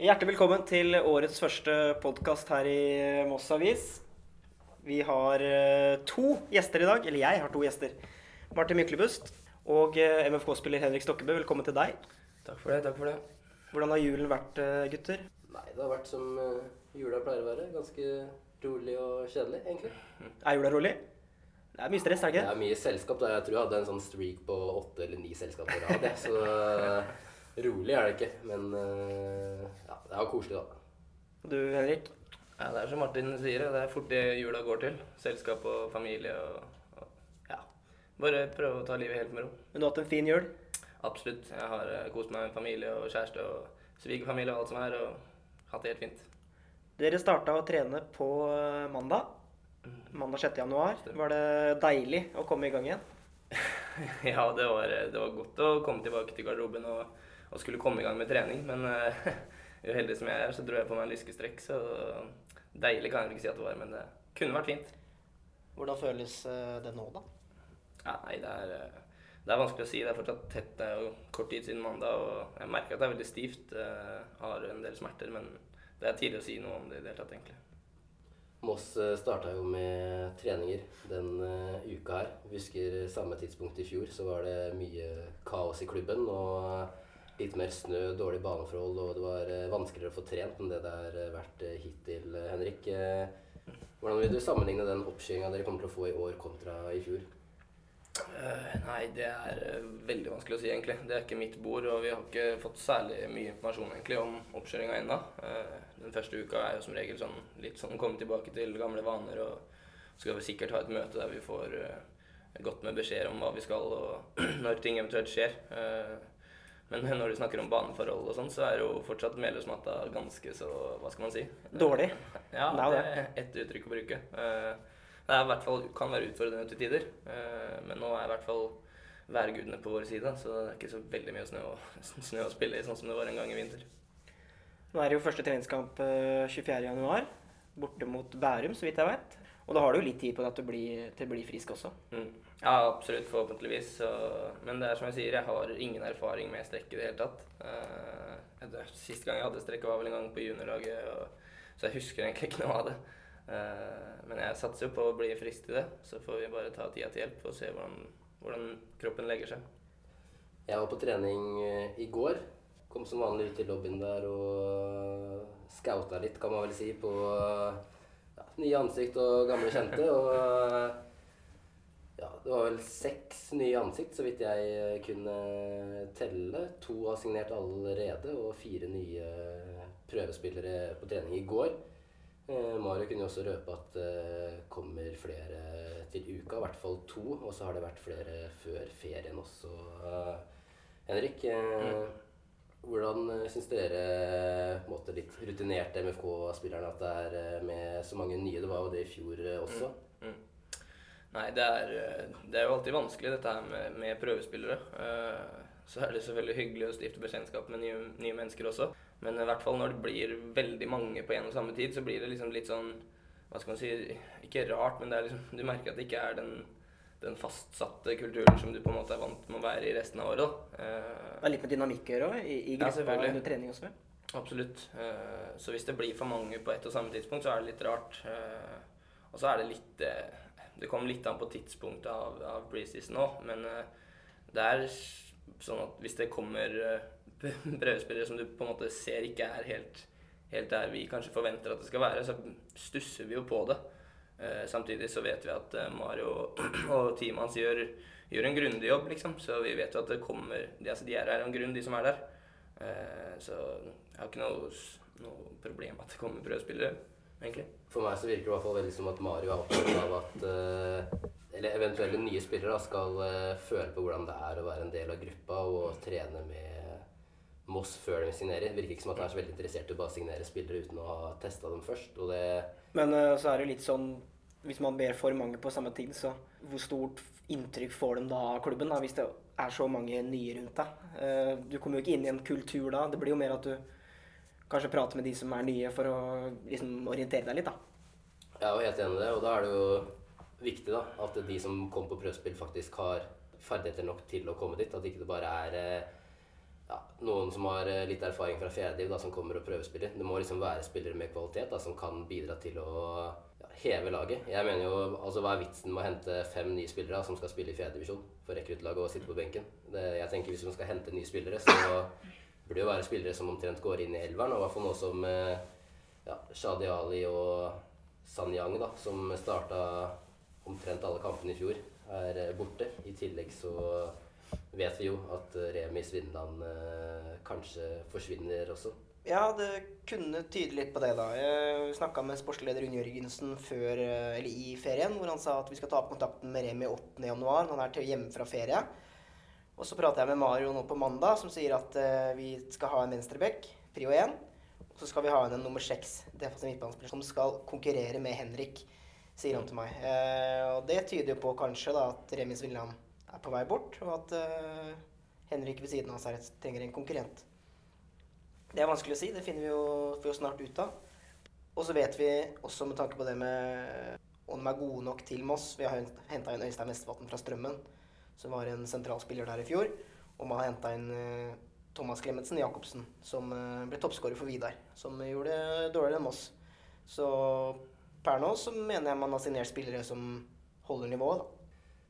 Hjertelig velkommen til årets første podkast her i Moss Avis. Vi har eh, to gjester i dag. Eller jeg har to gjester. Martin Myklebust og eh, MFK-spiller Henrik Stokkebø. Velkommen til deg. Takk for det. takk for det. Hvordan har julen vært, eh, gutter? Nei, det har vært som eh, jula pleier å være. Ganske rolig og kjedelig, egentlig. Er jula rolig? Det er mye stress, er det Det er mye selskap. da. Jeg tror jeg hadde en sånn streak på åtte eller ni selskaper på rad. Så eh, rolig er det ikke. Men eh, ja, det er jo koselig, da. Du, Henrik? Ja, Det er som Martin sier, det er fort det jula går til. Selskap og familie og, og ja. Bare prøve å ta livet helt med ro. Men du har hatt en fin jul? Absolutt. Jeg har eh, kost meg med familie og kjæreste og svigerfamilie og alt som er, og hatt det helt fint. Dere starta å trene på eh, mandag. Mandag 6. januar. Var det deilig å komme i gang igjen? Ja, det var, det var godt å komme tilbake til garderoben og, og skulle komme i gang med trening, men uh, uheldig som jeg er, så dro jeg på meg en lyskestrekk, så deilig kan jeg vel ikke si at det var, men det kunne vært fint. Hvordan føles eh, det nå, da? Ja, nei, det er, eh, det er vanskelig å si. Det er fortsatt tett. Det er jo kort tid siden mandag, og jeg merker at det er veldig stivt. Jeg har en del smerter, men det er tidlig å si noe om det i det hele tatt, egentlig. Moss starta jo med treninger den uka her. Vi husker samme tidspunkt i fjor så var det mye kaos i klubben. Og litt mer snø, dårlige baneforhold, og det var eh, vanskeligere å få trent enn det det har eh, vært eh, hittil. Henrik, hvordan vil du sammenligne den oppskyinga dere kommer til å få i år kontra i fjor? Uh, nei, det er veldig vanskelig å si, egentlig. Det er ikke mitt bord, og vi har ikke fått særlig mye informasjon egentlig om oppkjøringa ennå. Uh, den første uka er jo som regel sånn litt sånn komme tilbake til gamle vaner, og så skal vi sikkert ha et møte der vi får uh, godt med beskjeder om hva vi skal, og når ting eventuelt skjer. Eh, men når du snakker om baneforhold og sånn, så er jo fortsatt Melhusmatta ganske så Hva skal man si? Dårlig. Ja, Det er ett uttrykk å bruke. Eh, Det er i hvert fall, kan være utfordrende til tider, eh, men nå er i hvert fall værgudene på vår side, så det er ikke så veldig mye snø å, snø å spille i, sånn som det var en gang i vinter. Nå er det jo første treningskamp eh, 24. januar, borte mot Bærum, så vidt jeg vet. Og da har du jo litt tid på deg til å bli, til å bli frisk også. Mm. Ja, absolutt, forhåpentligvis. Så, men det er som jeg sier, jeg har ingen erfaring med strekk i det hele tatt. Uh, det, siste gang jeg hadde strekk, var vel en gang på juniorlaget, og, så jeg husker egentlig ikke noe av det. Uh, men jeg satser jo på å bli frisk til det, så får vi bare ta tida til hjelp og se hvordan, hvordan kroppen legger seg. Jeg var på trening eh, i går. Kom som vanlig ut i lobbyen der og skauta litt, kan man vel si, på ja, nye ansikt og gamle kjente. Og ja, det var vel seks nye ansikt, så vidt jeg eh, kunne telle. To har signert allerede, og fire nye prøvespillere på trening i går. Eh, Mario kunne jo også røpe at det kommer flere til uka, i hvert fall to. Og så har det vært flere før ferien også. Eh, Henrik, eh, hvordan eh, syns dere, måte litt rutinerte MFK-spillerne, at det er eh, med så mange nye? Det var jo det i fjor eh, også. Mm. Nei, det er, eh, det er jo alltid vanskelig dette her med, med prøvespillere. Eh, Så er det selvfølgelig hyggelig å stifte bekjentskap med nye, nye mennesker også. Men i hvert fall når det blir veldig mange på en og samme tid, så blir det liksom litt sånn Hva skal man si Ikke rart, men det er liksom, du merker at det ikke er den, den fastsatte kulturen som du på en måte er vant med å være i resten av året. Eh, Det er litt med dynamikk å gjøre i, i Ja, under trening også. Absolutt. Eh, Så hvis det blir for mange på ett og samme tidspunkt, så er det litt rart. Eh, Og så er det litt eh, Det kommer litt an på tidspunktet av, av preseason òg, men eh, det er sånn at hvis det kommer eh, prøvespillere som du på en måte ser ikke er helt, helt der vi kanskje forventer at det skal være, så stusser vi jo på det. Eh, Samtidig så vet vi at eh, Mario og teamet hans gjør, gjør en grundig jobb, liksom. Så vi vet jo at det kommer De, altså, de er her en grunn, de som er der. Eh, Så jeg har ikke noe, noe problem at det kommer prøvespillere, egentlig. For meg så virker det i hvert fall veldig som at Mario er opptatt av at Eller eventuelle nye spillere skal føle på hvordan det er å være en del av gruppa og trene med Moss før de signerer. Virker ikke som at han er så veldig interessert i å bare signere spillere uten å ha testa dem først. Og det Men eh, så er det litt sånn Hvis man ber for mange på samme tid, så hvor stort inntrykk får de da av klubben? da, Hvis det er så mange nye rundt deg. Eh, Du kommer jo ikke inn i en kultur da. Det blir jo mer at du kanskje prater med de som er nye, for å liksom orientere deg litt, da. Jeg er jo helt enig i det, og da er det jo viktig da, at de som kommer på prøvespill, faktisk har ferdigheter nok til å komme dit. At ikke det bare er eh, ja, noen som har eh, litt erfaring fra fjerdediv, som kommer og prøvespiller. Det må liksom være spillere med kvalitet da, som kan bidra til å ja, heve laget. Jeg mener jo, altså Hva er vitsen med å hente fem nye spillere da, som skal spille i fjerdedivisjon for rekruttlaget og sitte på benken? Det, jeg tenker Hvis man skal hente nye spillere, så burde det være spillere som omtrent går inn i elveren. Og i hvert fall som eh, ja, Shadi Ali og Sanyang, da, som starta omtrent alle kampene i fjor, er eh, borte. I tillegg så vet vi jo at eh, Remi Svinland eh, kanskje forsvinner også. Ja, det kunne tyde litt på det, da. Jeg snakka med sportsleder Unn Jørgensen før, eller i ferien, hvor han sa at vi skal ta opp kontakten med Remi 8. januar. Han er hjemme fra ferie. Og så prater jeg med Mario nå på mandag, som sier at vi skal ha en venstreback, prio 1. Og så skal vi ha en nummer 6, defensiv midtbanespiller, som skal konkurrere med Henrik, sier han til meg. Og det tyder jo på kanskje da at Remi Svindland er på vei bort, og at uh, Henrik ved siden av seg trenger en konkurrent. Det er vanskelig å si. Det finner vi jo, vi jo snart ut av. Og så vet vi også med tanke på det med om de er gode nok til Moss Vi har henta inn Øystein Vestvatn fra Strømmen, som var en sentralspiller der i fjor. Og man har henta inn uh, Thomas Klemetsen Jacobsen, som uh, ble toppskårer for Vidar. Som gjorde det dårligere enn Moss. Så per nå så mener jeg man har signert spillere som holder nivået. da.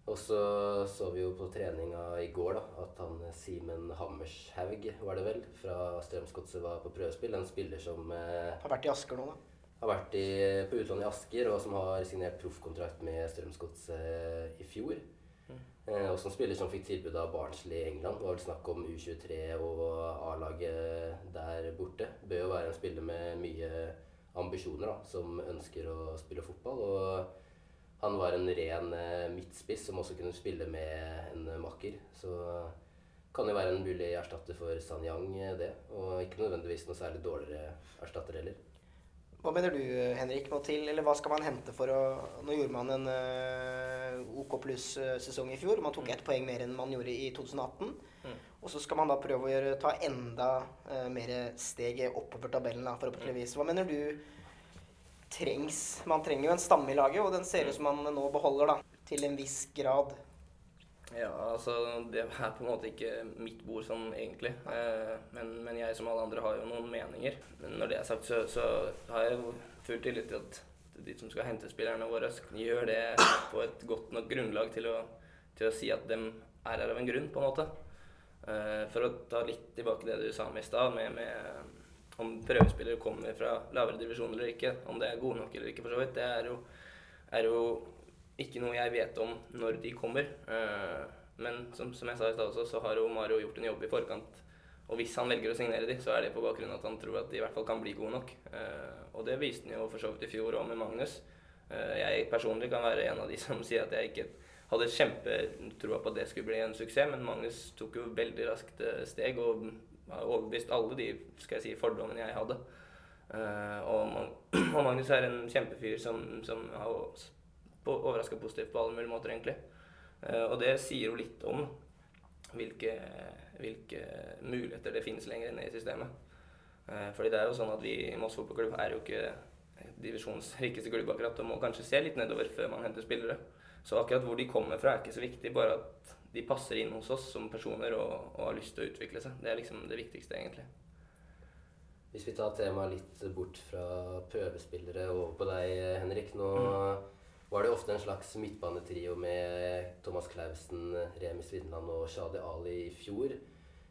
Og så så vi jo på treninga i går da, at han Simen Hammershaug, var det vel, fra Strømsgodset var på prøvespill. En spiller som eh, Har vært i Asker nå, da. Har vært i, på utlån i Asker, og som har signert proffkontrakt med Strømsgodset i fjor. Mm. Eh, og som spiller som fikk tilbud av Barnsley i England. Det var vel snakk om U23 og A-laget der borte. Bør jo være en spiller med mye ambisjoner, da, som ønsker å spille fotball. og han var en ren eh, midtspiss som også kunne spille med en makker. Så kan jo være en mulig erstatter for Sanyang, Yang det. Og ikke nødvendigvis noe særlig dårligere erstatter heller. Hva mener du, Henrik, må til, eller hva skal man hente for å Nå gjorde man en uh, OK pluss-sesong i fjor. Man tok mm. ett poeng mer enn man gjorde i 2018. Mm. Og så skal man da prøve å gjøre, ta enda uh, mer steget oppover tabellen, da, forhåpentligvis. Hva mener du trengs Man trenger jo en stamme i laget, og den ser ut som man nå beholder, da. Til en viss grad. Ja, altså Det er på en måte ikke mitt bord sånn egentlig. Eh, men, men, jeg som alle andre har jo noen meninger. Men når det er sagt, så, så har jeg jo full tillit til at de som skal hente spillerne våre, gjør det på et godt nok grunnlag til å, til å si at de er her av en grunn, på en måte. Eh, for å ta litt tilbake det du sa med i stad, med, med om prøvespillere kommer fra lavere divisjon eller ikke, om det er gode nok eller ikke, for så vidt, det er jo, er jo ikke noe jeg vet om når de kommer. Uh, men som, som, jeg sa i stad også, så har jo Mario gjort en jobb i forkant. Og hvis han velger å signere de, så er det på bakgrunn av at han tror at de i hvert fall kan bli gode nok. Uh, og det viste han jo for så vidt i fjor òg med Magnus. Uh, jeg personlig kan være en av de som sier at jeg ikke hadde kjempetroa på at det skulle bli en suksess, men Magnus tok jo veldig raskt steg og overbevist alle de skal jeg si, fordommene jeg hadde. Uh, og, Magnus er en kjempefyr som, som har overraska positivt på alle mulige måter, egentlig. Uh, og det sier jo litt om hvilke, hvilke muligheter det finnes lenger inne i systemet. Uh, fordi det er jo sånn at vi i Moss fotballklubb er jo ikke divisjons rikeste klubb akkurat, og må kanskje se litt nedover før man henter spillere. Så akkurat hvor de kommer fra, er ikke så viktig. Bare at de passer inn hos oss som personer og, og, har lyst til å utvikle seg. Det er liksom det viktigste, egentlig. Hvis vi tar temaet litt bort fra prøvespillere og over på deg, Henrik. Nå mm. var det ofte en slags midtbanetrio med Thomas Clausen, Remi Svindland og Shadi Ali i fjor.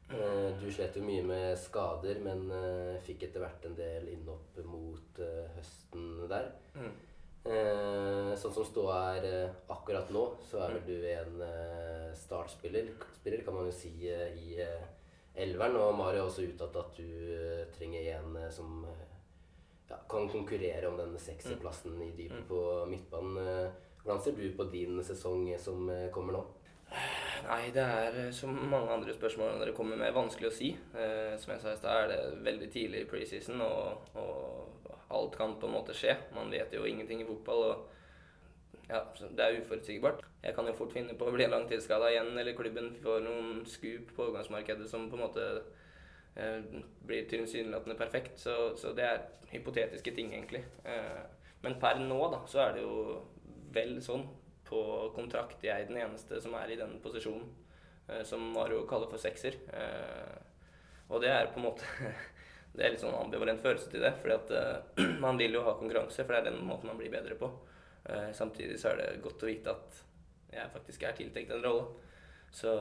Mm. Du slet jo mye med skader, men eh, fikk etter hvert en del innhopp mot eh, høsten der. Mm. Eh, sånn som ståa er eh, akkurat nå, så er vel du en eh, startspiller, spiller, kan man jo si, i elveren. Og Mari har også uttalt at du trenger en som ja, kan konkurrere om den sekserplassen i dypet mm. på midtbanen. Hvordan ser du på din sesong som kommer nå? Nei, det er som mange andre spørsmål dere kommer med, vanskelig å si. Eh, som jeg sa i stad, er det veldig tidlig i preseason, og, og alt kan på en måte skje. Man vet jo ingenting i fotball. og ja, Det er uforutsigbart. Jeg kan jo fort finne på å bli langtidsskada igjen, eller klubben får noen skup på overgangsmarkedet som på en måte eh, blir tilsynelatende perfekt. Så, så, det er hypotetiske ting, egentlig. Eh, men per nå da, så er det jo vel sånn på kontrakt jeg er den eneste som er i den posisjonen, eh, som Mario kaller for sekser. Eh, Og det er på en måte Det er litt sånn ambivalent følelse til det. fordi at uh, man vil jo ha konkurranse, for det er den måten man blir bedre på. Uh, samtidig så er det godt å vite at jeg faktisk er tiltenkt en rolle. Så,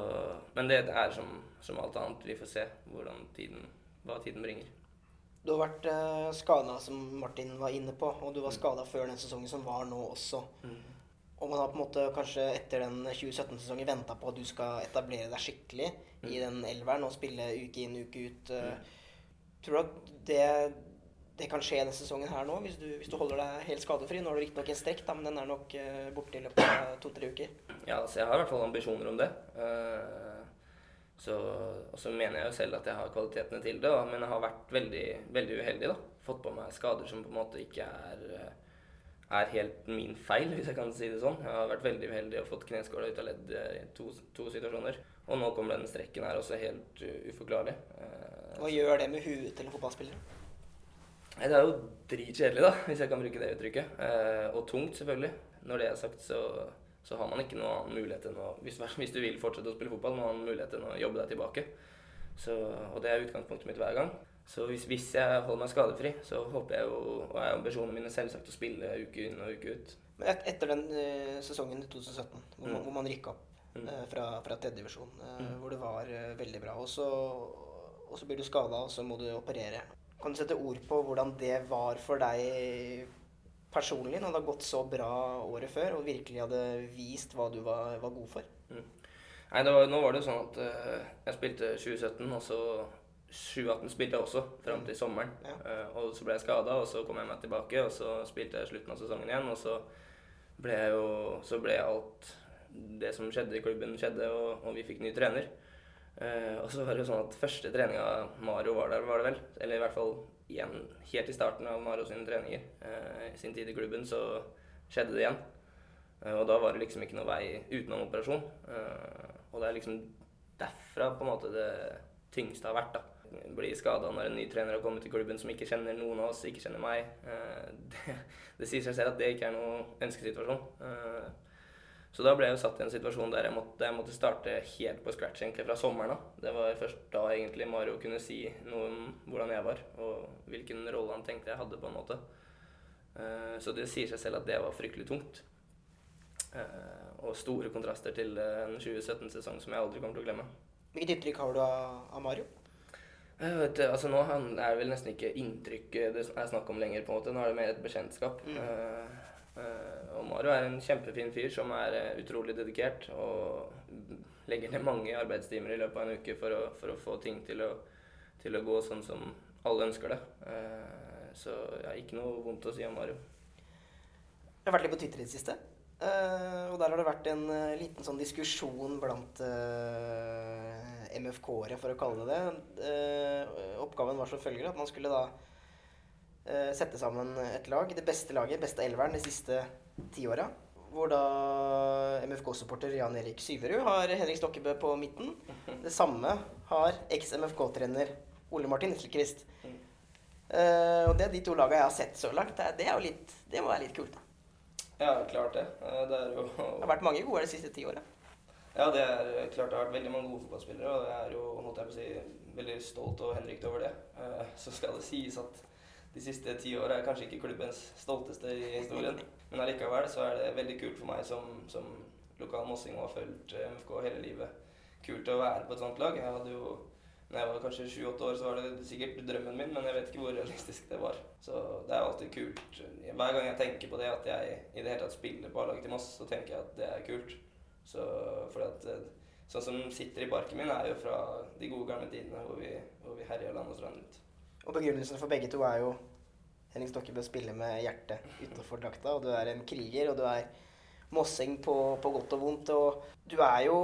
men det er som, som alt annet. Vi får se tiden, hva tiden bringer. Du har vært uh, skada, som Martin var inne på, og du var mm. skada før den sesongen som var nå også. Mm. Og man har på en måte kanskje etter den 2017-sesongen venta på at du skal etablere deg skikkelig mm. i den elveren og spille uke inn, uke ut. Mm. Tror du at det, det kan skje denne sesongen her nå, hvis du, hvis du holder deg helt skadefri? Nå har du riktignok en strekk, da, men den er nok uh, borte i løpet av to-tre uker. Ja, altså jeg har i hvert fall ambisjoner om det. Uh, så, og så mener jeg jo selv at jeg har kvalitetene til det, men jeg har vært veldig, veldig uheldig. da. Fått på meg skader som på en måte ikke er uh, er helt min feil, hvis jeg kan si det sånn. Jeg har vært veldig uheldig og fått kneskåla ut av ledd i to, to, situasjoner. Og nå kommer denne strekken her også helt uforklarlig. Eh, Hva gjør det med huet til en fotballspiller? Det er jo dritkjedelig, da, hvis jeg kan bruke det uttrykket. Eh, og tungt, selvfølgelig. Når det er sagt, så, så har man ikke noen annen mulighet enn å hvis, hvis, du vil fortsette å spille fotball, noen annen mulighet enn å jobbe deg tilbake. Så, og det er utgangspunktet mitt hver gang. Så hvis, hvis, jeg holder meg skadefri, så håper jeg jo, og er ambisjonene mine selvsagt å spille uke inn og uke ut. Men et, etter den uh, sesongen i 2017, hvor, mm. man, hvor man rykka opp mm. uh, fra, fra tredjedivisjon, uh, mm. hvor det var uh, veldig bra, og så, og så blir du skada, og så må du operere. Kan du sette ord på hvordan det var for deg personlig, når det har gått så bra året før, og virkelig hadde vist hva du var, var god for? Mm. Nei, var, nå var det jo sånn at jeg spilte 2017, og så 2018 spilte jeg også, fram til sommeren. Ja. Uh, og så ble jeg skada, og så kom jeg meg tilbake, og så spilte jeg slutten av sesongen igjen. Og så ble jeg jo Så ble alt det som skjedde i klubben, skjedde, og, og vi fikk ny trener. Uh, og så var det jo sånn at første treninga Mario var der, var det vel. Eller i hvert fall igjen helt i starten av Mario sine treninger, uh, sin tid i klubben, så skjedde det igjen. og da var det liksom ikke noe vei utenom operasjon. og det er liksom derfra på en måte det tyngste har vært. da bli skada når en ny trener har kommet til klubben som ikke kjenner noen av oss, ikke kjenner meg. Eh, det, det sier seg selv at det ikke er noen ønskesituasjon. Eh, så da ble jeg jo satt i en situasjon der jeg måtte, jeg måtte starte helt på scratch egentlig fra sommeren av. Det var først da egentlig Mario kunne si noe om hvordan jeg var, og hvilken rolle han tenkte jeg hadde, på en måte. Eh, så det sier seg selv at det var fryktelig tungt. Og store kontraster til en 2017-sesong som jeg aldri kommer til å glemme. Hvilket inntrykk har du av Mario? Vet, altså Nå er det vel nesten ikke inntrykk det er snakk om lenger. på en måte. Nå er det mer et bekjentskap. Mm. Uh, uh, og Mario er en kjempefin fyr som er uh, utrolig dedikert og legger ned mange arbeidstimer i løpet av en uke for å, for å få ting til å, til å, gå sånn som alle ønsker det. så ja, ikke noe vondt å si om Mario. Jeg har vært litt på Twitter i det siste. Og der har det vært en liten sånn diskusjon blant uh, MFK-ere, for å kalle det det. Eh, oppgaven var som følger at man skulle da eh, sette sammen et lag. Det beste laget, beste elveren, de siste ti åra. Hvor da MFK-supporter Jan Erik Syverud har Henrik Stokkebø på midten. Det samme har eks-MFK-trener Ole Martin Esselquist. Uh, og det er de to lagene jeg har sett så langt. Det, er jo litt, det må være litt kult, da. Ja, klart det. Det, jo... det har vært mange gode de siste ti åra. Ja, det er klart det har vært veldig mange gode fotballspillere, og jeg er jo holdt jeg på å si, veldig stolt og henrykt over det. Uh, så skal det sies at de siste ti åra er kanskje ikke klubbens stolteste i historien. Men allikevel så er det veldig kult for meg som, som lokal mossing og har fulgt eh, MFK hele livet. Kult å være på et sånt lag. Jeg hadde jo når jeg var kanskje sju-åtte år, så var det sikkert drømmen min, men jeg vet ikke hvor realistisk det var. Så det er alltid kult. Hver gang jeg tenker på det, at jeg i det hele tatt spiller på A-laget til Moss, så tenker jeg at det er kult. Så for at eh, Sånn som sitter i barken min, er jo fra de gode gamle tidene hvor vi, hvor vi herja land og strand rundt. Og begrunnelsen for begge to er jo Henning Stokkebø spiller med hjertet utenfor drakta, og du er en kriger, og du er mossing på, på godt og vondt. Og du er jo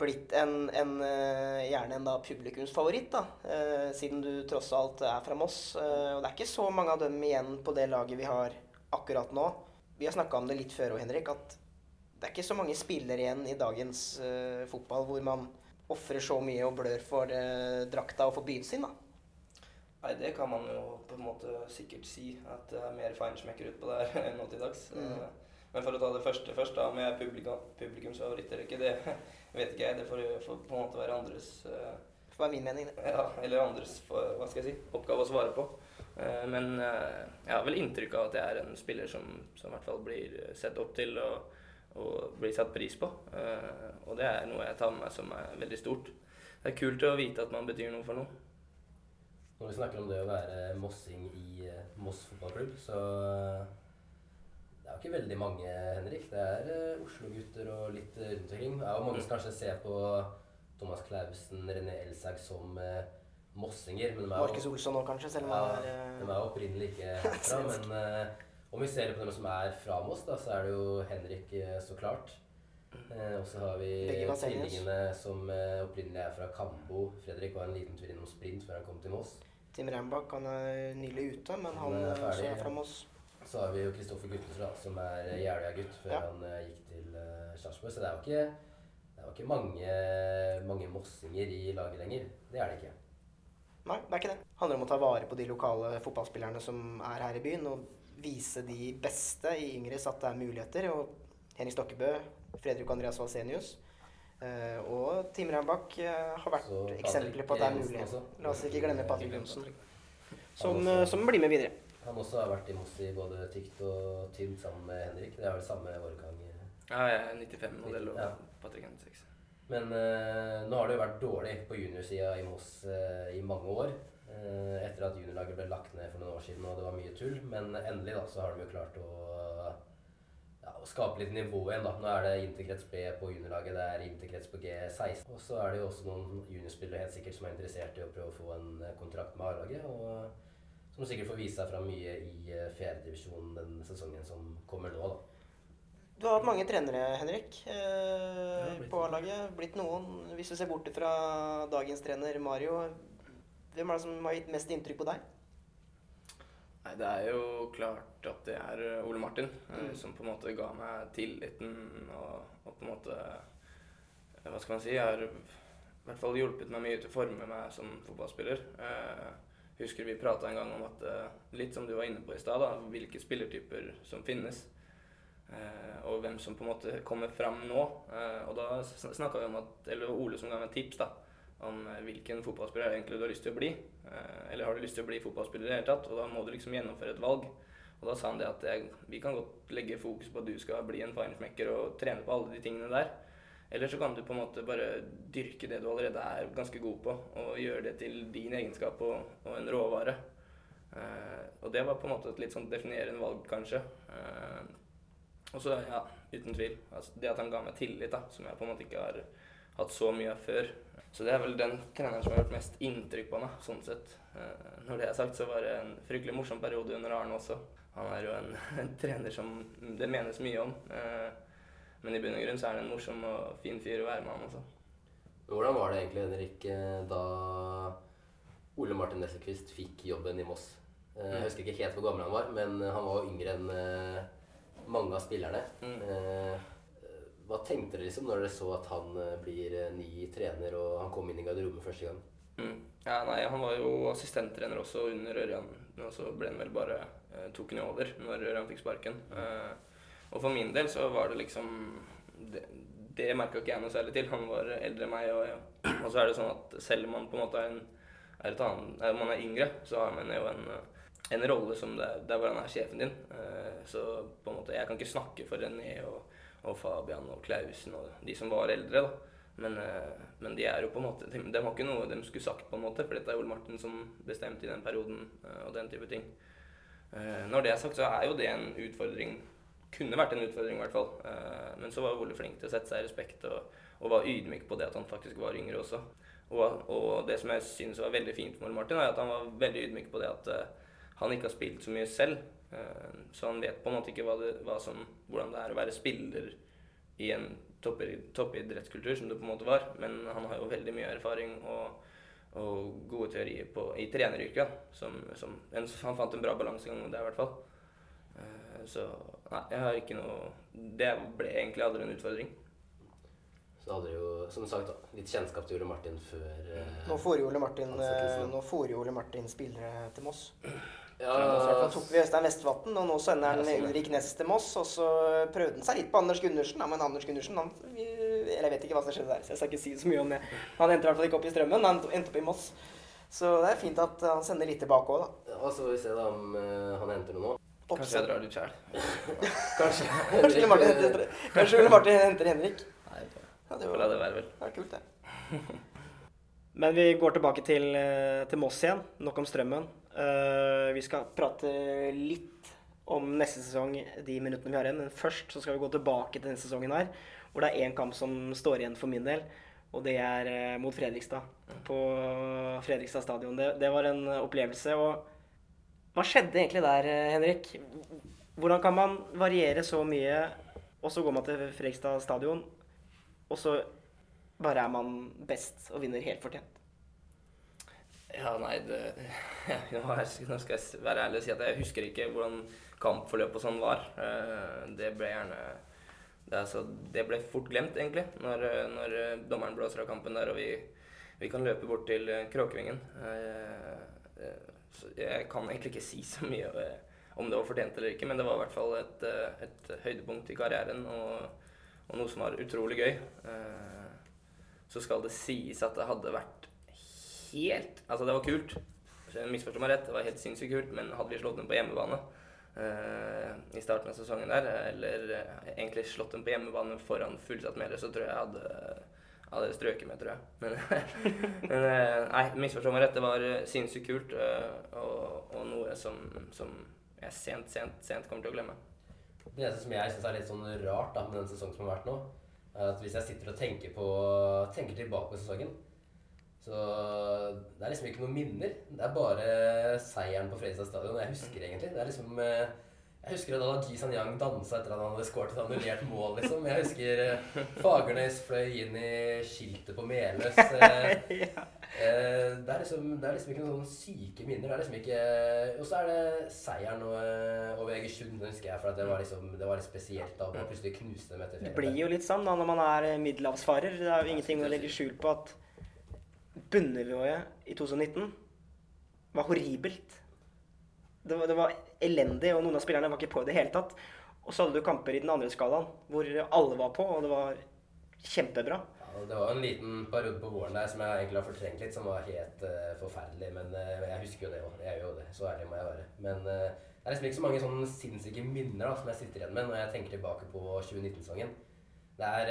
blitt en, en eh, gjerne en da publikumsfavoritt, da, eh, siden du tross alt er fra Moss. Eh, og det er ikke så mange av dem igjen på det laget vi har akkurat nå. Vi har snakka om det litt før òg, Henrik, at det er ikke så mange spillere igjen i dagens uh, fotball hvor man ofrer så mye og blør for uh, drakta og for byen sin. da. Nei, det kan man jo på en måte sikkert si. At det er mer feinschmecker utpå der nå til dags. Mm. Uh, men for å ta det første først, da, med publikum, publikumsfavoritter eller ikke, det vet ikke jeg. Det får, får, på en måte være andres var min mening. det. Ja, eller andres hva skal jeg si, oppgave å svare på. Uh, Men eh, jeg har vel inntrykk av at jeg er en spiller som, som i hvert fall blir sett opp til og, og blir satt pris på. Eh, Og det er noe jeg tar med meg som er veldig stort. Det er kult å vite at man betyr noe for noe. Når vi snakker om det å være mossing i eh, Moss fotballklubb, så eh, Det er jo ikke veldig mange, Henrik. Det er Oslo-gutter og litt rundt omkring. Det er jo mange som kanskje ser på Thomas Clausen, René Elsag som eh, mossinger. Men de er Markus Olsson òg, kanskje, selv om ja, han er de eh, er jo opprinnelig ikke herfra. men eh, om vi ser på dem som er fra Moss, da, så er det jo Henrik, eh, så klart. Eh, og så har vi tvillingene som eh, opprinnelig er fra Kambo. Fredrik var en liten tur innom sprint før han kom til Moss. Tim Rambakk han er nylig ute, men han Han er også ferdig, er fra. Moss. Så har vi jo Kristoffer Guttensrud, som er Jeløya-gutt før Ja. han eh, gikk til uh, Sarpsborg. Så det er jo ikke, det er jo ikke mange, mange mossinger i laget lenger. Det er det ikke. Nei, det er ikke det. Det handler om å ta vare på de lokale fotballspillerne som er her i byen, og vise de beste i Yngres at det er muligheter. Og Henrik Stokkebø, Fredrik Andreas Valsenius eh, og Tim Rambakk eh, har vært Så Patrick eksempler på at det er mulig. La oss ikke glemme Patrick Johnsen, som, eh, som blir med videre. Han også har vært i Moss i både tykt og tynt sammen med Henrik. Det er vel samme årgang. Ja, jeg er 95-modell og Ja. Patrick 96. Men eh, nå har det jo vært dårlig på juniorsida i Moss eh, i mange år. Eh, etter at juniorlaget ble lagt ned for noen år siden og det var mye tull. Men endelig da, så har de jo klart å, ja, å skape litt nivå igjen. da. Nå er det interkrets B på juniorlaget, det er interkrets på G16. Og så er det jo også noen juniorspillere helt sikkert som er interessert i å prøve å få en eh, kontrakt med A-laget. og Som sikkert får vise seg fram mye i fjerdedivisjonen fjerdedivisjon den sesongen som kommer nå. da. Du har hatt mange trenere, Henrik, eh, på A-laget. Blitt noen. Hvis du ser bort fra dagens trener Mario, hvem er det som har gitt mest inntrykk på deg? Nei, det er jo klart at det er eh, Ole Martin eh, Mm. som på en måte ga meg tilliten og, og på en måte eh, Hva skal man si? Har i hvert fall hjulpet meg mye til å forme meg som fotballspiller. Eh, husker vi prata en gang om at Litt som du var inne på i stad, hvilke spillertyper som finnes. Eh, og hvem som på en måte kommer fram nå. Eh, og da snakka vi om at Eller Ole som ga meg tips da, om eh, hvilken fotballspiller egentlig du har lyst til å bli. Eh, eller har du lyst til å bli fotballspiller i det hele tatt? Og da må du liksom gjennomføre et valg. Og da sa han det at jeg, vi kan godt legge fokus på at du skal bli en feinschmecker og trene på alle de tingene der. Eller så kan du på en måte bare dyrke det du allerede er ganske god på, og gjøre det til din egenskap og, og en råvare. Eh, og det var på en måte et litt sånn definerende valg, kanskje. Eh, og så, ja, uten tvil. Altså, det at han ga meg tillit, da, som jeg på en måte ikke har hatt så mye av før. Så det er vel den treneren som har gjort mest inntrykk på meg, sånn sett. Eh, når det er sagt, så var det en fryktelig morsom periode under Arne også. Han er jo en, en trener som det menes mye om. Eh, men i bunn og grunn så er han en morsom og fin fyr å være med, han også. Hvordan var det egentlig, Henrik, eh, da Ole Martin Nesselquist fikk jobben i Moss? Jeg husker ikke helt hvor gammel han var, men han var jo yngre enn mange av spillerne. Mm. Hva tenkte dere liksom når dere så at han eh, blir eh, ny trener og han kom inn i garderoben første gang? Mm. Ja, nei, Han var jo assistenttrener også under Ørjan, og så ble han vel bare eh, tok han over når Ørjan fikk sparken. Eh, og for min del så var det liksom Det, det merka ikke jeg noe særlig til. Han var eldre enn meg, og, og så er det sånn at selv om man på en måte er en er et annet, man er yngre, så har man jo en, en rolle som der, der hvor han er sjefen din. Eh, så på en måte, jeg kan ikke snakke for René og, og Fabian og Klausen og de som var eldre, da. Men, eh, men de er jo på en måte De, de har ikke noe de skulle sagt, på en måte, for dette er Ole Martin som bestemte i den perioden eh, og den type ting. Eh, når det er sagt, så er jo det en utfordring. Kunne vært en utfordring, i hvert fall. Men så var Ole flink til å sette seg i respekt og, og var ydmyk på det at han faktisk var yngre også. Og, og det som jeg synes var veldig fint med Ole Martin, er at han var veldig ydmyk på det at han ikke har spilt så mye selv. Eh, så han vet på en måte ikke hva det, hva som, hvordan det er å være spiller i en toppidrettskultur, som det på en måte var. Men han har jo veldig mye erfaring og, og gode teorier på, i treneryrket. Som, som, en, han fant en bra balansegang der, i hvert fall. Eh, så nei, jeg har ikke noe Det ble egentlig aldri en utfordring. Så hadde du jo, som sagt, litt kjennskap til Ole Martin før eh, Nå får jo Ole Martin, eh, nå får jo Ole Martin spillere til Moss. Ja, Så tok vi Øystein Vestvatn, og nå sender han. Ulrik Næss til Moss. Og så prøvde han seg litt på Anders Gundersen, ja, men Anders Gundersen han Eller jeg vet ikke hva som skjedde der, så jeg skal ikke si så mye om det. Han endte i hvert fall ikke opp i Strømmen, han endte opp i Moss. Så det er fint at han sender litt tilbake òg, da. Ja, så får vi se da om eh, han henter noe nå. Kanskje jeg drar ut sjæl. Kanskje. Kanskje Ole Martin henter, kanskje Ole Martin henter Henrik. Nei, Ja, det får la det være, vel. det var kult, det. Men vi går tilbake til, eh, til Moss igjen. Nok om Strømmen. Eh, vi skal prate litt om neste sesong de minuttene vi har igjen. Men først så skal vi gå tilbake til denne sesongen her, hvor det er én kamp som står igjen for min del. Og det er eh, mot Fredrikstad. På Fredrikstad stadion. Det, det var en opplevelse. Og hva skjedde egentlig der, eh, Henrik? Hvordan kan man variere så mye, og så går man til Fredrikstad stadion, og så bare er man best og vinner helt fortjent? Ja, nei, det, nå, nå skal jeg være ærlig og si at jeg husker ikke hvordan kampforløpet og sånn var. Eh, Det ble gjerne det, altså, det ble fort glemt, egentlig, når, eh, når eh, dommeren blåser av kampen der, og vi, vi kan løpe bort til Kråkevingen. Så Jeg kan egentlig ikke si så mye om det var fortjent eller ikke, men det var i hvert fall et, et høydepunkt i karrieren, og, og noe som var utrolig gøy. Så skal det sies at det hadde vært helt Altså, det var kult. Misforstå meg rett, det var helt sinnssykt kult, men hadde vi slått dem på hjemmebane uh, i starten av sesongen der, eller uh, egentlig slått dem på hjemmebane foran fullsatt medlem, så tror jeg jeg hadde, hadde strøket med, tror jeg. Men, men uh, nei, misforstå meg rett, det var sinnssykt kult, og, og noe som, som jeg sent, sent, sent kommer til å glemme. Det eneste som jeg syns er litt sånn rart da, med den sesongen som har vært nå, er at hvis jeg sitter og tenker, på, tenker tilbake på sesongen, så det er liksom ikke noen minner. Det er bare seieren på Fredrikstad stadion. Jeg husker egentlig. Det er liksom eh, Jeg husker da Ji San-Yang dansa etter at han hadde skåret et annullert mål, liksom. Jeg husker eh, Fagernes fløy inn i skiltet på Meløs. eh, det, er liksom, det er liksom ikke noen sånne syke minner. Det er liksom ikke Og så er det seieren over Egersund, husker jeg, for at det var liksom Det var litt spesielt da man plutselig knuste dem etter Det blir jo litt sånn da når man er middelhavsfarer. Det er jo ingenting å legge skjul på at bunnivået i 2019 var horribelt. Det var, det var elendig, og noen av spillerne var ikke på i det hele tatt. Og så hadde du kamper i den andre skalaen hvor alle var på, og det var kjempebra. Ja, det var en liten periode på våren der som jeg egentlig har fortrengt litt, som var helt uh, forferdelig. Men uh, jeg husker jo det òg. Jeg gjør jo det. Så ærlig må jeg være. Men uh, det er liksom ikke så mange sånne sinnssyke minner da, som jeg sitter igjen med når jeg tenker tilbake på 2019-sangen. Det er,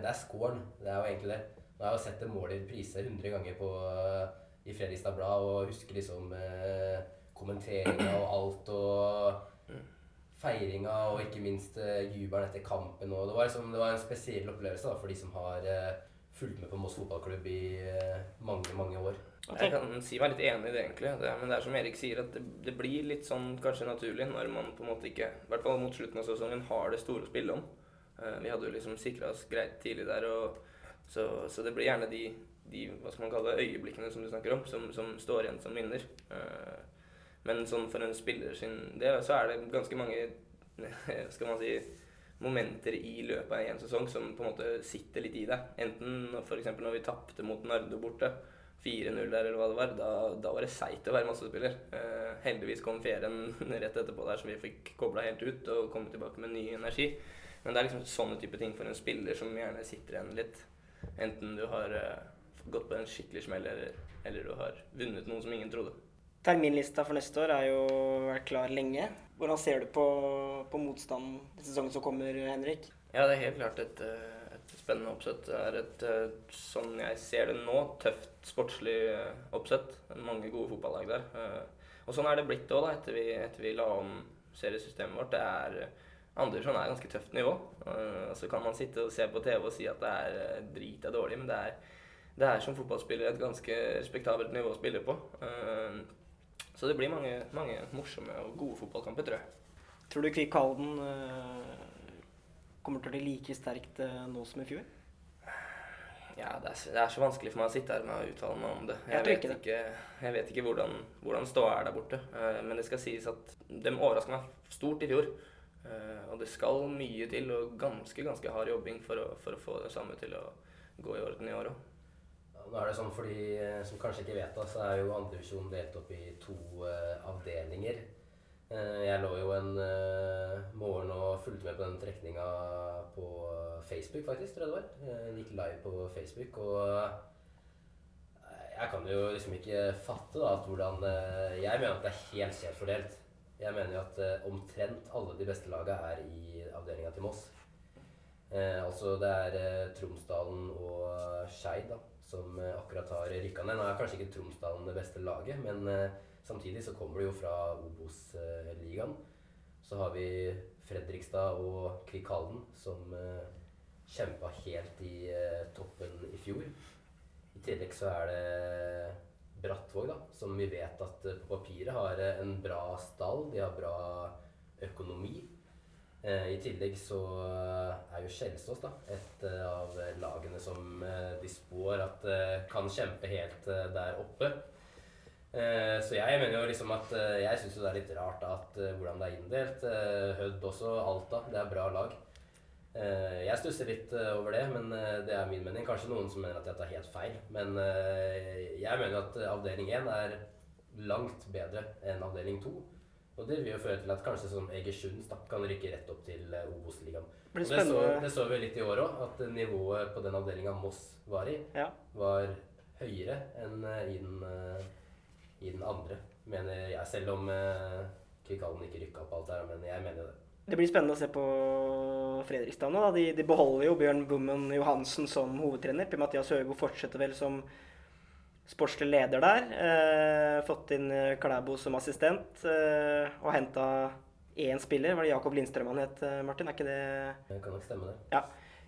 det er scoren. Det er jo egentlig det. Har jeg jo sett det målet i reprise 100 ganger på, eh, i Fredrikstad Blad og husker liksom eh, kommenteringa og alt og feiringa og ikke minst eh, jubelen etter kampen. Og det, var liksom, det var en spesiell opplevelse da, for de som har eh, fulgt med på Moss fotballklubb i eh, mange, mange år. Jeg kan si meg litt enig i det, egentlig. Det, men det er som Erik sier, at det, det blir litt sånn kanskje naturlig når man på en måte ikke, i hvert fall mot slutten av sesongen, har det store å spille om. Eh, vi hadde jo liksom sikra oss greit tidlig der, og, så, så det blir gjerne de, de hva skal man kalle det, øyeblikkene som du snakker om, som, som står igjen som minner. Eh, men sånn for en spiller sin del, så er det ganske mange skal man si, momenter i løpet av en sesong som på en måte sitter litt i deg. Enten f.eks. når vi tapte mot Nardo borte, 4-0 der eller hva det var, da, da var det seigt å være massespiller. Eh, heldigvis kom ferien rett etterpå der, så vi fikk kobla helt ut og kommet tilbake med ny energi. Men det er liksom sånne type ting for en spiller som gjerne sitter igjen litt. Enten du har eh, gått på en skikkelig smell, eller, eller du har vunnet noe som ingen trodde. Terminlista for neste år er jo vært klar lenge. Hvordan ser du på, på motstanden i sesongen som kommer, Henrik? Ja, det er helt klart et, eh, et spennende oppsett. Det er et, eh, sånn jeg ser det nå, tøft sportslig oppsett. Mange gode fotballag der. Og sånn er det blitt òg, etter, etter vi la om seriesystemet vårt. Det er Andersson er ganske tøft nivå. Eh, så kan man sitte og se på TV og si at det er eh, drit er dårlig, men det er, det er som fotballspiller et ganske respektabelt nivå å spille på. Eh, Så det blir mange, mange morsomme og gode fotballkamper, tror jeg. Tror du Kvikk Halden kommer til å bli like sterkt nå som i fjor? Ja, det er, det er så vanskelig for meg å sitte her med å uttale meg om det. Jeg Jeg, vet ikke jeg vet ikke hvordan, hvordan ståa er der borte. Men det skal sies at de overraska meg stort i fjor. Eh, Og det skal mye til, og ganske ganske hard jobbing for å, for å få det samme til å gå i orden i år òg. Ja, nå er det sånn for de som kanskje ikke vet det, så er jo andredivisjon delt opp i to uh, avdelinger. Uh, Jeg lå jo en eh, morgen og fulgte med på den trekninga på Facebook, faktisk, tror jeg det var. Eh, Den gikk live på Facebook, og eh, jeg kan jo liksom ikke fatte da at hvordan eh, Jeg mener at det er helt skjevt fordelt. Jeg mener jo at eh, omtrent alle de beste laga er i avdelinga til Moss. Eh, altså det er eh, Tromsdalen og Skeid som eh, akkurat har rykka ned. Nå er kanskje ikke Tromsdalen det beste laget, men eh, samtidig så kommer det jo fra Obos-ligaen. Så har vi Fredrikstad og Kvikalden som eh, kjempa helt i eh, toppen i fjor. I tillegg så er det Brattvåg, da, som vi vet at eh, på papiret har eh, en bra stall. De har bra økonomi. Eh, I tillegg så er jo Kjelsås et av lagene som de spår at kan kjempe helt der oppe. Så jeg mener jo liksom at jeg syns det er litt rart at hvordan det er inndelt. Hødd også, Alta. Det er bra lag. Eh, jeg stusser litt eh, over det, men eh, det er min mening. Kanskje noen som mener at jeg tar helt feil. Men jeg mener at avdeling 1 er langt bedre enn avdeling 2. Og det vil jo føre til at kanskje sånn Egersund kan rykke rett opp til Obos-ligaen. Det det så, det så vi litt i år òg, at nivået på den avdelinga Moss var i, Ja. var høyere enn i den, i den andre, mener jeg. Selv om uh, ikke rykka opp alt der, men jeg mener det. Det blir spennende å se på Fredrikstad nå. Da. De, de beholder jo Bjørn Bummen Johansen som hovedtrener. Per Mathias Høgo fortsetter vel som sportslig leder der. Eh, fått inn eh, Klæbo som assistent eh, og henta én spiller. Var det Jakob Lindstrøm han het, eh, Martin? Er ikke det Det kan nok stemme, det. Ja.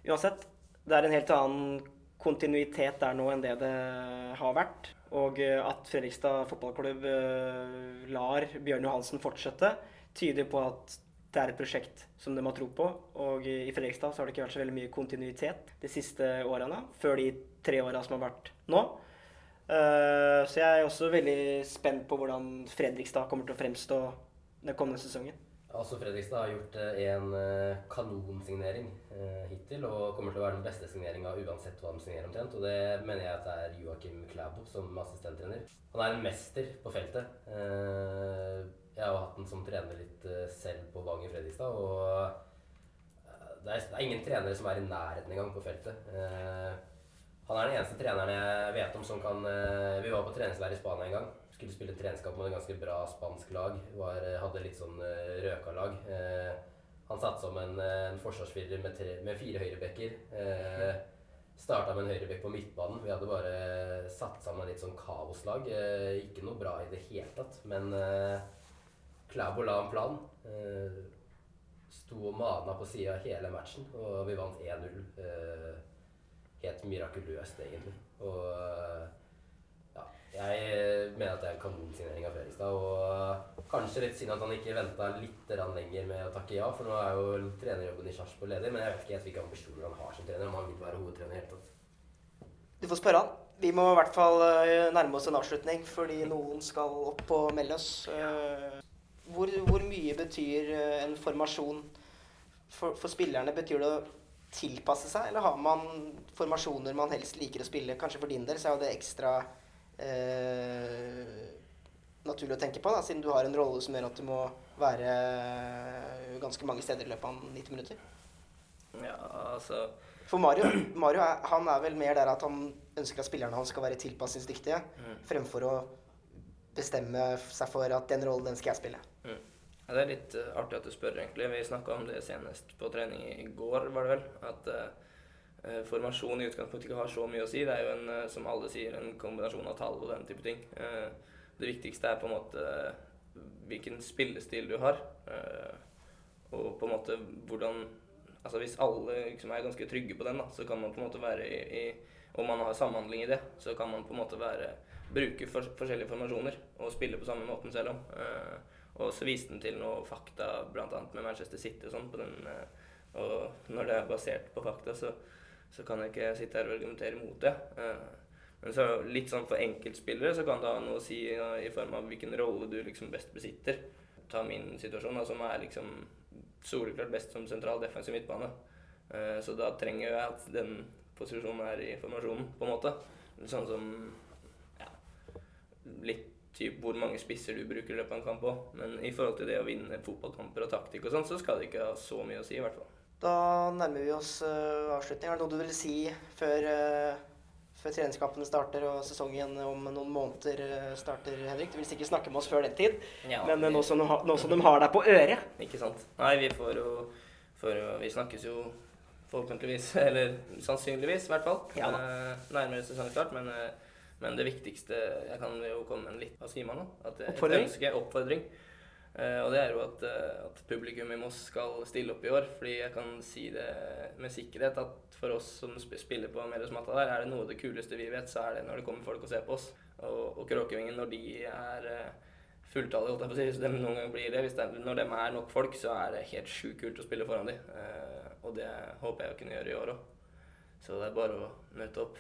Uansett, det er en helt annen kontinuitet der nå enn det det har vært. Og eh, at Fredrikstad fotballklubb lar Bjørn Johansen fortsette, tyder på at det er et prosjekt som de har tro på. Og i Fredrikstad så har det ikke vært så veldig mye kontinuitet de siste årene, før de tre åra som har vært nå. Eh, Så jeg er også veldig spent på hvordan Fredrikstad kommer til å fremstå den kommende sesongen. Altså Fredrikstad har gjort eh, en eh, kanonsignering hittil, og kommer til å være den beste signeringa uansett hva de signerer omtrent. Og det mener jeg at det er Joakim Klæbo som assistenttrener. Han er en mester på feltet. Jeg har hatt den som trener litt eh, selv på Vang i Fredrikstad, og eh, det er, ingen trenere som er i nærheten engang på feltet. Eh, Han er den eneste treneren jeg vet om som kan Vi var på treningsleir i Spania en gang. Skulle spille treningskamp med et ganske bra spansk lag. Var, hadde litt sånn røka-lag. Han satte eh, en forsvarsspiller med, med fire høyrebekker. Starta med en høyrebekk på midtbanen. Vi hadde bare satt sammen litt sånn kaoslag. Ikke noe bra i det hele tatt, men Klæbo la en plan. Eh, sto og mana på sida hele matchen, og vi vant 1-0. Eh, helt mirakuløst, egentlig. Og ja, jeg mener at det er en kanonsignering av Fredrikstad. Og kanskje litt synd at han ikke venta litt lenger med å takke ja, for nå er jo trenerjobben i Sarpsborg ledig. Men jeg vet ikke helt hvilke ambisjoner han har som trener, om han vil være hovedtrener i hele tatt. Du får spørre han. Vi må i hvert fall eh, nærme oss en avslutning, fordi noen skal opp og melde oss. Hvor, hvor mye betyr eh, en formasjon for, for spillerne? Betyr det å tilpasse seg, eller har man formasjoner man helst liker å spille? Kanskje for din del så er jo det ekstra eh, naturlig å tenke på, da, siden du har en rolle som gjør at du må være eh, ganske mange steder i løpet av 90 minutter. Ja, altså For Mario, Mario er, han er vel mer der at han ønsker at spillerne hans skal være tilpasningsdyktige, Mm. fremfor å bestemme seg for at den rollen, den skal jeg spille. Ja, det er litt uh, artig at du spør, egentlig. Vi snakka om det senest på trening i går, var det vel. At eh, formasjon i utgangspunktet ikke har så mye å si. Det er jo en, uh, som alle sier, en kombinasjon av tall og den type ting. Det viktigste er på en måte hvilken spillestil du har. og på en måte hvordan Altså hvis alle liksom er ganske trygge på den, da, så kan man på en måte være i, i Om man har samhandling i det, så kan man på en måte være bruke for, forskjellige formasjoner og spille på samme måten selv om. Eh, og så viste den til noe fakta bl.a. med Manchester City og sånn. eh, Og når det er basert på fakta, så, så kan jeg ikke sitte her og argumentere mot det. Eh, Men så litt sånn for enkeltspillere så kan det ha noe å si ja, i form av hvilken rolle du liksom best besitter. Ta min situasjon, da, som er liksom soleklart best som sentral defensiv midtbane. Så da trenger jeg at den posisjonen er i formasjonen, på en måte. Sånn som litt typ hvor mange spisser du bruker i løpet av en kamp òg. Men i forhold til det å vinne fotballkamper og taktikk og sånn, så skal det ikke ha så mye å si, i hvert fall. Da nærmer vi oss uh, avslutning. Er det noe du vil si før, uh, før treningskampene starter og sesongen om noen måneder uh, starter, Henrik? Du vil sikkert snakke med oss før den tid, Ja, men uh, nå, som de har, nå som de har deg på øret Ikke sant. Nei, vi får jo får jo Vi snakkes jo forhåpentligvis, eller sannsynligvis i hvert fall, Ja eh, nærmere sesongstart. Men, eh, men det viktigste Jeg kan jo komme med en litt Hva sier man nå? At det- et Oppfordring? ønske, oppfordring. Eh, og det er jo at, eh, at publikum i Moss skal stille opp i år. Fordi jeg kan si det med sikkerhet at for oss som spiller på Melhusmatta der, er det noe av det kuleste vi vet, så er det når det kommer folk og ser på oss. Og, og Kråkevingen, når de er fulltallet, fulltallige, holdt jeg på å si, hvis de noen gang blir det, det når de er nok folk, så er det helt sjukt kult å spille foran dem. Eh, og det håper jeg å kunne gjøre i år òg. Så det er bare å møte opp.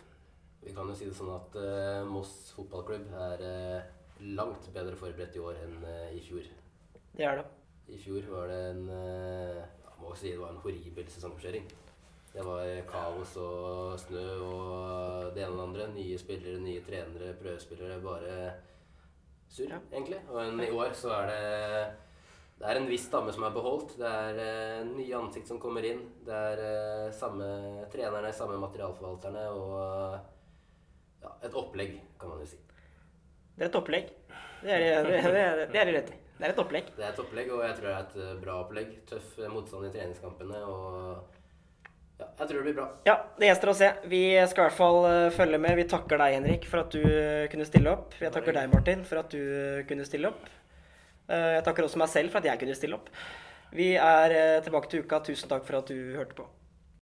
Vi kan jo si det sånn at uh, Moss fotballklubb er uh, langt bedre forberedt i år enn uh, i fjor. Det er det. I fjor var det en jeg må si det var en horribel sesongkjøring. Det var kaos og snø og det ene og det andre. Nye spillere, nye trenere, prøvespillere. Bare surr, Ja. egentlig. Og i år så er det det er en viss stamme som er beholdt. Det er uh, nye ansikt som kommer inn. Det er uh, samme trenerne, samme materialforvalterne og ja, et opplegg, kan man jo si. Det er et opplegg. Det er det, rett i. Det er et opplegg. Det er et opplegg, og jeg tror det er et eh, bra opplegg. Tøff eh, motstand i treningskampene, og ja, jeg tror det blir bra. Ja, det gjenstår å se. Vi skal i hvert fall eh, følge med. Vi takker deg, Henrik, for at du kunne stille opp. Jeg takker deg, Martin, for at du kunne stille opp. Jeg takker også meg selv for at jeg kunne stille opp. Vi er tilbake til uka. Tusen takk for at du hørte på.